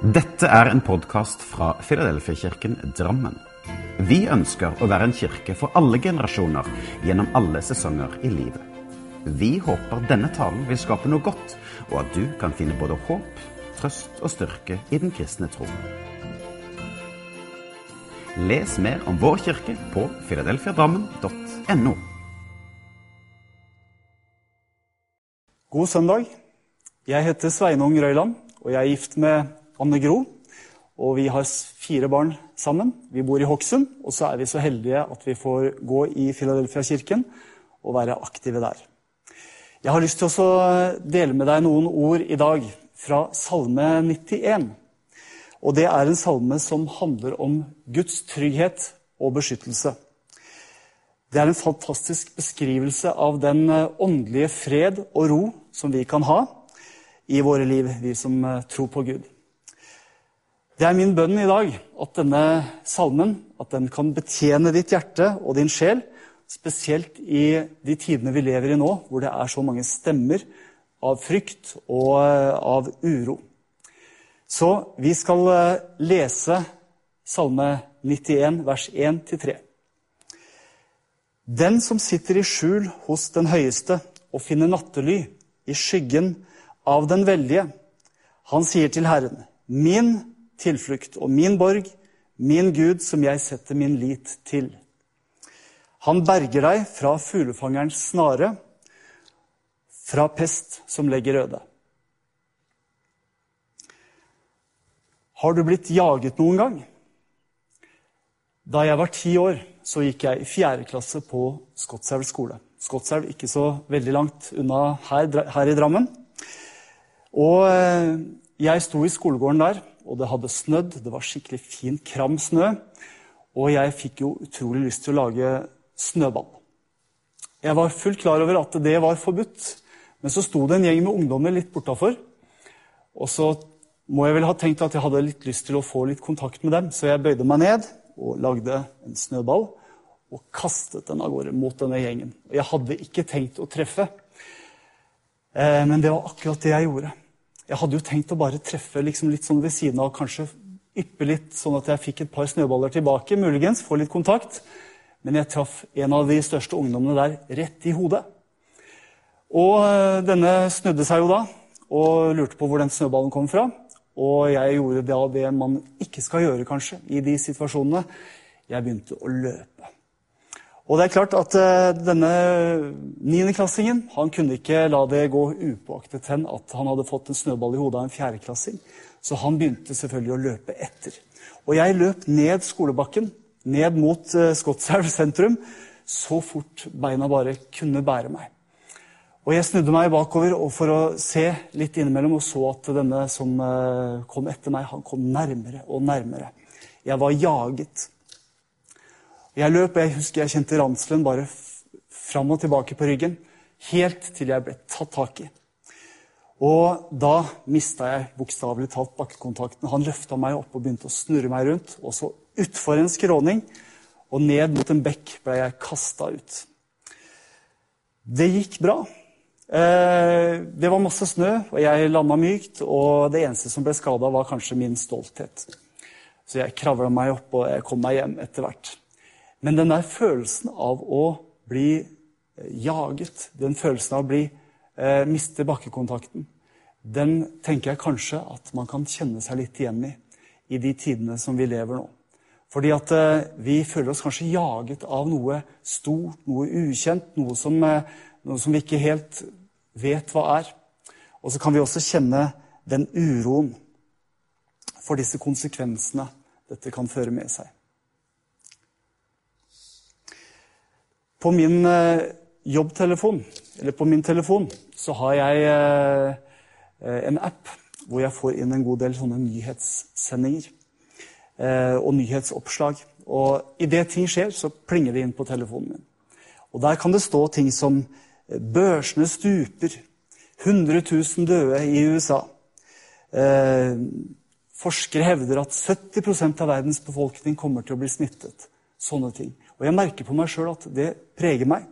Dette er en podkast fra Filadelfia-kirken Drammen. Vi ønsker å være en kirke for alle generasjoner gjennom alle sesonger i livet. Vi håper denne talen vil skape noe godt, og at du kan finne både håp, trøst og styrke i den kristne tro. Les mer om vår kirke på filadelfiadrammen.no. God søndag. Jeg heter Sveinung Røyland, og jeg er gift med Anne Gro. Og vi har fire barn sammen. Vi bor i Hokksund, og så er vi så heldige at vi får gå i Filadelfia-kirken og være aktive der. Jeg har lyst til å dele med deg noen ord i dag fra Salme 91. Og det er en salme som handler om Guds trygghet og beskyttelse. Det er en fantastisk beskrivelse av den åndelige fred og ro som vi kan ha i våre liv, vi som tror på Gud. Det er min bønn i dag at denne salmen at den kan betjene ditt hjerte og din sjel, spesielt i de tidene vi lever i nå, hvor det er så mange stemmer av frykt og av uro. Så vi skal lese Salme 91, vers 1-3. Den som sitter i skjul hos den høyeste og finner nattely i skyggen av den veldige, han sier til Herren, min tilflukt og min borg, min Gud som jeg setter min lit til. Han berger deg fra fuglefangerens snare, fra pest som legger øde. Har du blitt jaget noen gang? Da jeg var ti år, så gikk jeg i fjerde klasse på Skotselv skole. Skotselv ikke så veldig langt unna her, her, i Drammen. Og jeg sto i skolegården der, og det hadde snødd. Det var skikkelig fin, kram snø. Og jeg fikk jo utrolig lyst til å lage snøball. Jeg var fullt klar over at det var forbudt, men så sto det en gjeng med ungdommer litt bortafor. Og så må jeg vel ha tenkt at jeg hadde litt lyst til å få litt kontakt med dem, så jeg bøyde meg ned og lagde en snøball og kastet den av gårde mot denne gjengen. Jeg hadde ikke tenkt å treffe, men det var akkurat det jeg gjorde. Jeg hadde jo tenkt å bare treffe liksom litt sånn ved siden av, kanskje yppe litt, sånn at jeg fikk et par snøballer tilbake, muligens, få litt kontakt. Men jeg traff en av de største ungdommene der rett i hodet. Og denne snudde seg jo da og lurte på hvor den snøballen kom fra. Og jeg gjorde da det man ikke skal gjøre, kanskje, i de situasjonene. Jeg begynte å løpe. Og det er klart at denne niendeklassingen han kunne ikke la det gå upåaktet hen at han hadde fått en snøball i hodet av en fjerdeklassing. Så han begynte selvfølgelig å løpe etter. Og jeg løp ned skolebakken, ned mot Skotselv sentrum, så fort beina bare kunne bære meg. Og Jeg snudde meg bakover for å se litt innimellom og så at denne som kom etter meg, han kom nærmere og nærmere. Jeg var jaget. Jeg løp, og jeg husker jeg kjente ranselen bare fram og tilbake på ryggen. Helt til jeg ble tatt tak i. Og da mista jeg bokstavelig talt bakkekontakten. Han løfta meg opp og begynte å snurre meg rundt. Og så utfor en skråning og ned mot en bekk ble jeg kasta ut. Det gikk bra. Det var masse snø, og jeg landa mykt. Og det eneste som ble skada, var kanskje min stolthet. Så jeg kravla meg opp, og jeg kom meg hjem etter hvert. Men den der følelsen av å bli jaget, den følelsen av å bli, eh, miste bakkekontakten, den tenker jeg kanskje at man kan kjenne seg litt igjen i i de tidene som vi lever nå. Fordi at eh, vi føler oss kanskje jaget av noe stort, noe ukjent, noe som, eh, noe som vi ikke helt vet hva er. Og så kan vi også kjenne den uroen for disse konsekvensene dette kan føre med seg. På min jobbtelefon, eller på min telefon, så har jeg en app hvor jeg får inn en god del sånne nyhetssendinger og nyhetsoppslag. Og idet ting skjer, så plinger det inn på telefonen min. Og der kan det stå ting som 'Børsene stuper', 100 000 døde i USA'. Forskere hevder at 70% av verdens befolkning kommer til å bli smittet. Sånne ting. Og jeg merker på meg sjøl at det preger meg.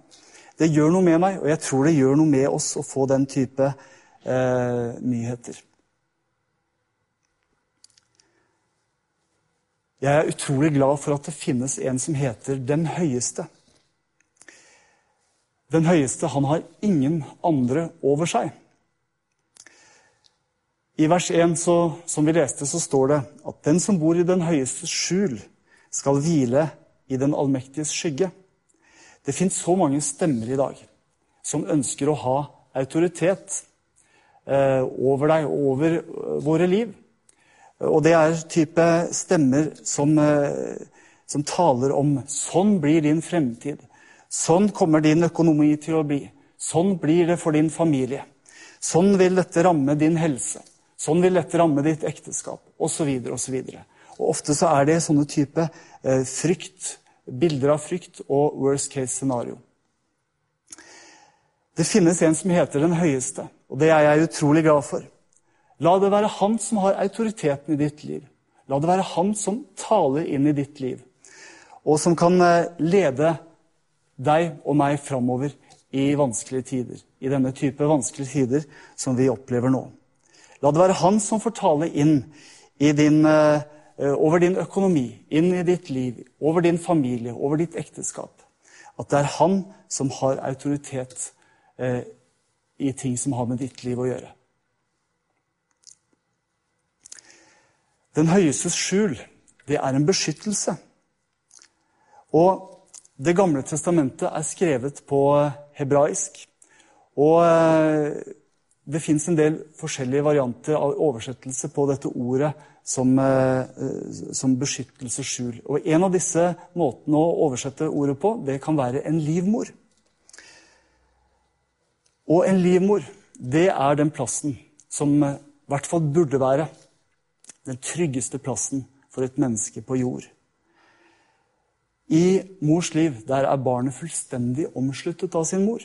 Det gjør noe med meg, og jeg tror det gjør noe med oss å få den type eh, nyheter. Jeg er utrolig glad for at det finnes en som heter Den høyeste. Den høyeste, han har ingen andre over seg. I vers 1 så, som vi leste, så står det at den som bor i den høyestes skjul, skal hvile i den allmektiges skygge. Det fins så mange stemmer i dag som ønsker å ha autoritet eh, over deg, over eh, våre liv. Og det er type stemmer som, eh, som taler om sånn blir din fremtid. Sånn kommer din økonomi til å bli. Sånn blir det for din familie. Sånn vil dette ramme din helse. Sånn vil dette ramme ditt ekteskap, osv. osv. Og ofte så er det sånne type eh, frykt, bilder av frykt og worst case scenario. Det finnes en som heter Den høyeste, og det er jeg utrolig glad for. La det være han som har autoriteten i ditt liv. La det være han som taler inn i ditt liv, og som kan eh, lede deg og meg framover i vanskelige tider. I denne type vanskelige tider som vi opplever nå. La det være han som får tale inn i din, uh, over din økonomi, inn i ditt liv, over din familie, over ditt ekteskap. At det er han som har autoritet eh, i ting som har med ditt liv å gjøre. Den høyestes skjul, det er en beskyttelse. Og Det gamle testamentet er skrevet på hebraisk. Og det fins en del forskjellige varianter av oversettelse på dette ordet som, eh, som beskyttelsesskjul. Og En av disse måtene å oversette ordet på, det kan være en livmor. Og en livmor, det er den plassen som i hvert fall burde være den tryggeste plassen for et menneske på jord. I mors liv der er barnet fullstendig omsluttet av sin mor.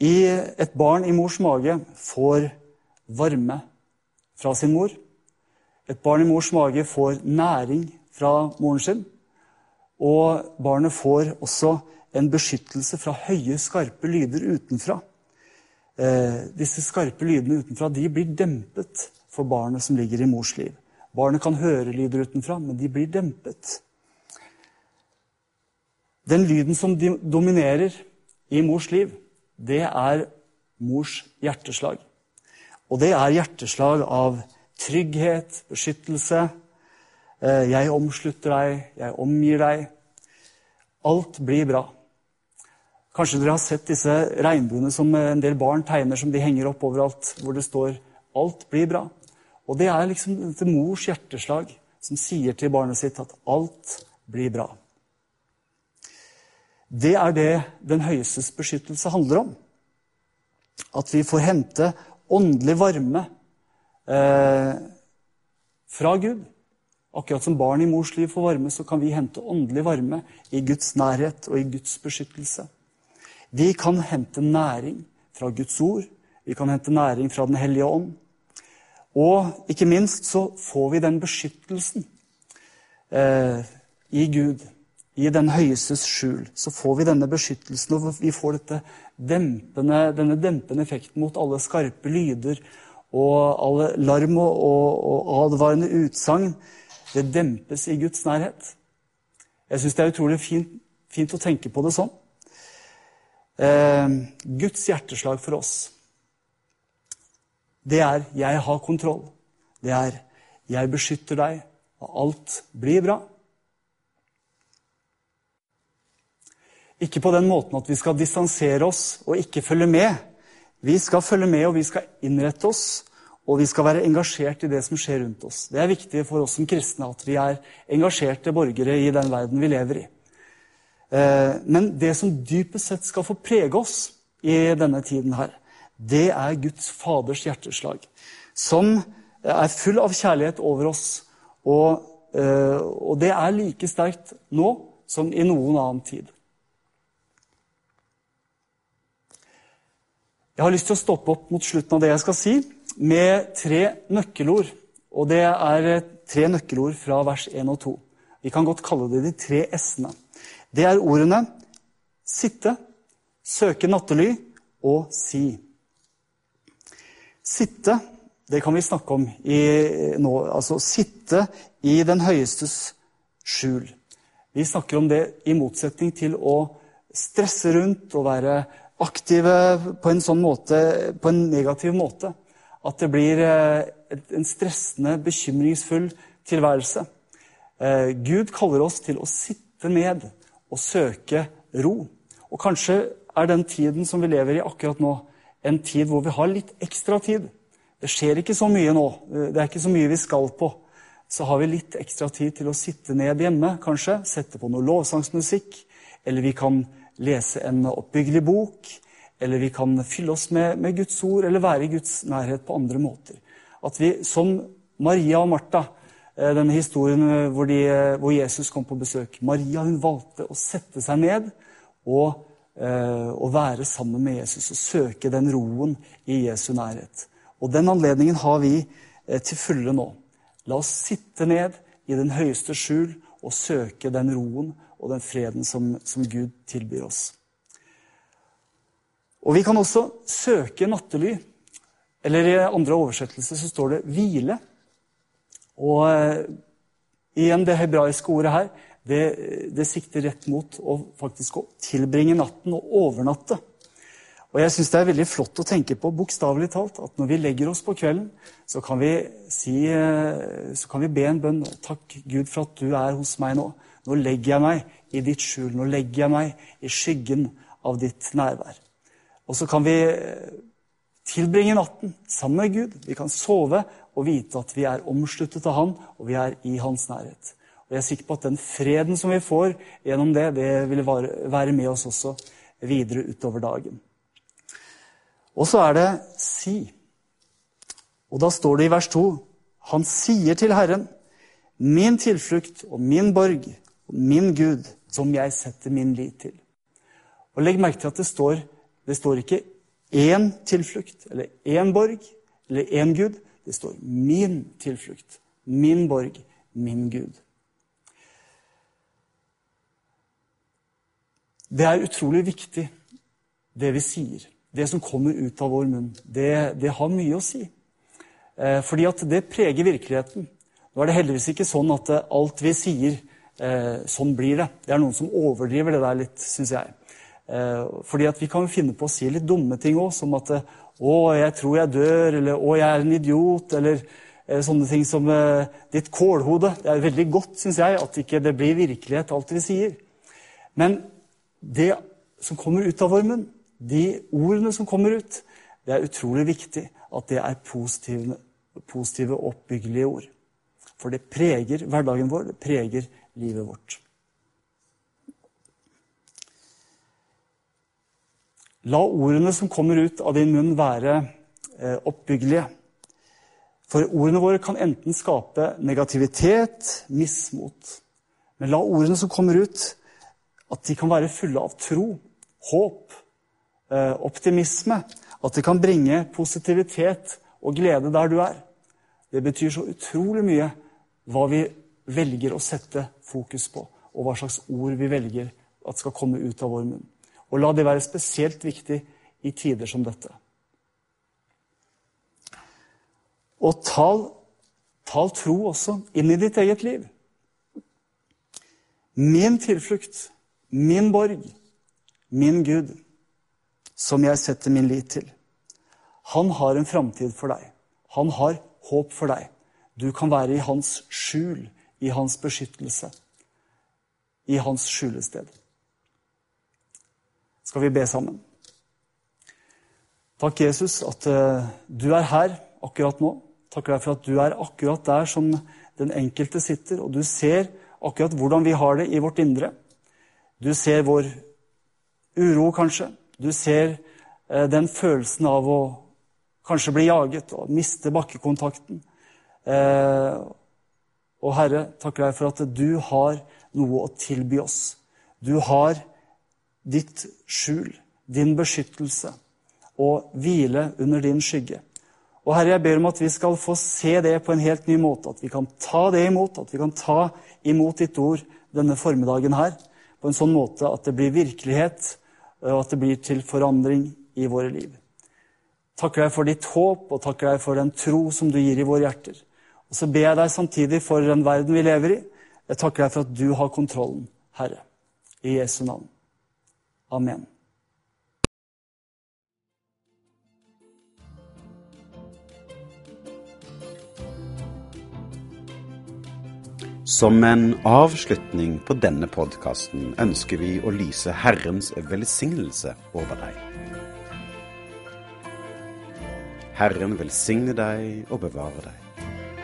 I et barn i mors mage får varme fra sin mor. Et barn i mors mage får næring fra moren sin. Og barnet får også en beskyttelse fra høye, skarpe lyder utenfra. Eh, disse skarpe lydene utenfra de blir dempet for barnet som ligger i mors liv. Barnet kan høre lyder utenfra, men de blir dempet. Den lyden som dominerer i mors liv, det er mors hjerteslag. Og det er hjerteslag av trygghet, beskyttelse. Eh, jeg omslutter deg, jeg omgir deg. Alt blir bra. Kanskje dere har sett disse regnbuene som en del barn tegner som de henger opp overalt, hvor det står 'alt blir bra'. Og det er liksom dette mors hjerteslag som sier til barnet sitt at alt blir bra. Det er det den høyestes beskyttelse handler om. At vi får hente åndelig varme eh, fra Gud. Akkurat som barn i mors liv får varme, så kan vi hente åndelig varme i Guds nærhet og i Guds beskyttelse. Vi kan hente næring fra Guds ord, vi kan hente næring fra Den hellige ånd. Og ikke minst så får vi den beskyttelsen eh, i Gud i den høyestes skjul, så får vi denne beskyttelsen, og vi får dempende, denne dempende effekten mot alle skarpe lyder og alle larm og, og, og advarende utsagn. Det dempes i Guds nærhet. Jeg syns det er utrolig fint, fint, å tenke på det sånn. Eh, Guds hjerteslag for oss, det er 'jeg har kontroll'. Det er 'jeg beskytter deg', og alt blir bra'. Ikke på den måten at vi skal distansere oss og ikke følge med. Vi skal følge med, og vi skal innrette oss, og vi skal være engasjert i det som skjer rundt oss. Det er viktig for oss som kristne at vi er engasjerte borgere i den verden vi lever i. Eh, men det som dypest sett skal få prege oss i denne tiden her, det er Guds Faders hjerteslag, som er full av kjærlighet over oss. Og, eh, og det er like sterkt nå som i noen annen tid. Jeg har lyst til å stoppe opp mot slutten av det jeg skal si, med tre nøkkelord. Og det er eh, tre nøkkelord fra vers 1 og 2. Vi kan godt kalle det de tre s-ene. Det er ordene sitte, søke nattely og si. Sitte det kan vi snakke om i, nå. Altså sitte i den høyestes skjul. Vi snakker om det i motsetning til å stresse rundt og være aktive på en sånn måte, på en negativ måte. At det blir eh, en stressende, bekymringsfull tilværelse. Eh, Gud kaller oss til å sitte ned og søke ro. Og kanskje er den tiden som vi lever i akkurat nå, en tid hvor vi har litt ekstra tid. Det skjer ikke så mye nå. Det er ikke så mye vi skal på. Så har vi litt ekstra tid til å sitte ned hjemme, kanskje. Sette på noe lovsangsmusikk. Eller vi kan lese en oppbyggelig bok. Eller vi kan fylle oss med, med Guds ord, eller være i Guds nærhet på andre måter. At vi, som Maria og Martha, eh, denne historien hvor, de, hvor Jesus kom på besøk Maria hun valgte å sette seg ned og Eh, å være sammen med Jesus og søke den roen i Jesu nærhet. Og den anledningen har vi eh, til fulle nå. La oss sitte ned i den høyeste skjul og søke den roen og den freden som, som Gud tilbyr oss. Og vi kan også søke nattely. Eller i andre oversettelser så står det 'hvile'. Og eh, igjen det hebraiske ordet her det, det, sikter rett mot å faktisk å tilbringe natten og overnatte. Og jeg syns det er veldig flott å tenke på, bokstavelig talt, at når vi legger oss på kvelden, så kan vi, si, eh, så kan vi be en bønn. Takk, Gud, for at du er hos meg nå. Nå legger jeg meg i ditt skjul. Nå legger jeg meg i skyggen av ditt nærvær. Og så kan vi eh, tilbringe natten sammen med Gud. Vi kan sove og vite at vi er omsluttet av Han, og vi er i Hans nærhet. Og jeg er sikker på at den freden som vi får gjennom det, det vil være med oss også videre utover dagen. Og så er det si. Og da står det i vers 2 Han sier til Herren, min tilflukt og min borg min Gud, som jeg setter min lit til. Og Legg merke til at det står, det står ikke én tilflukt eller én borg eller én Gud. Det står min tilflukt, min borg, min Gud. Det er utrolig viktig, det vi sier. Det som kommer ut av vår munn. Det, det har mye å si. Eh, fordi at det preger virkeligheten. Nå er det heldigvis ikke sånn at eh, alt vi sier, eh, sånn blir det. Det er noen som overdriver det der litt, syns jeg. Eh, fordi at vi kan finne på å si litt dumme ting òg, som at eh, 'Å, jeg tror jeg dør', eller 'Å, jeg er en idiot', eller eh, sånne ting som 'ditt kålhode'. Det er veldig godt, syns jeg, at ikke det blir virkelighet, alt vi sier. Men det som kommer ut av munn, de ordene som kommer ut, det er utrolig viktig at det er positive, positive oppbyggelige ord. For det preger hverdagen vår, det preger livet vårt. La ordene som kommer ut av din munn, være eh, oppbyggelige. For ordene våre kan enten skape negativitet, mismot. Men la ordene som kommer ut, at de kan være fulle av tro, håp, eh, optimisme. At de kan bringe positivitet og glede der du er. Det betyr så utrolig mye hva vi velger å sette fokus på, og hva slags ord vi velger at skal komme ut av vår munn. Og la det være spesielt viktig i tider som dette. Og tal, tal tro også inn i ditt eget liv. Min tilflukt min borg, min Gud, som jeg setter min lit til. Han har en framtid for deg. Han har håp for deg. Du kan være i hans skjul, i hans beskyttelse, i hans skjulested. Skal vi be sammen? Takk, Jesus, at uh, du er her akkurat nå. Takk for at du er akkurat der som den enkelte sitter, og du ser akkurat hvordan vi har det i vårt indre. Du ser vår uro, kanskje. Du ser eh, den følelsen av å kanskje bli jaget og miste bakkekontakten. Eh, og Herre, takker deg for at du har noe å tilby oss. Du har ditt skjul, din beskyttelse, og hvile under din skygge. Og Herre, jeg ber om at vi skal få se det på en helt ny måte. At vi kan ta det imot, at vi kan ta imot ditt ord denne formiddagen her på en sånn måte at det blir virkelighet, og at det blir til forandring i våre liv. Takker deg for ditt håp og takker deg for den tro som du gir i våre hjerter. Og så ber jeg deg samtidig for den verden vi lever i. Jeg takker deg for at du har kontrollen, Herre. I Jesu navn. Amen. Som en avslutning på denne podkasten ønsker vi å lyse Herrens velsignelse over deg. Herren velsigne deg og bevare deg.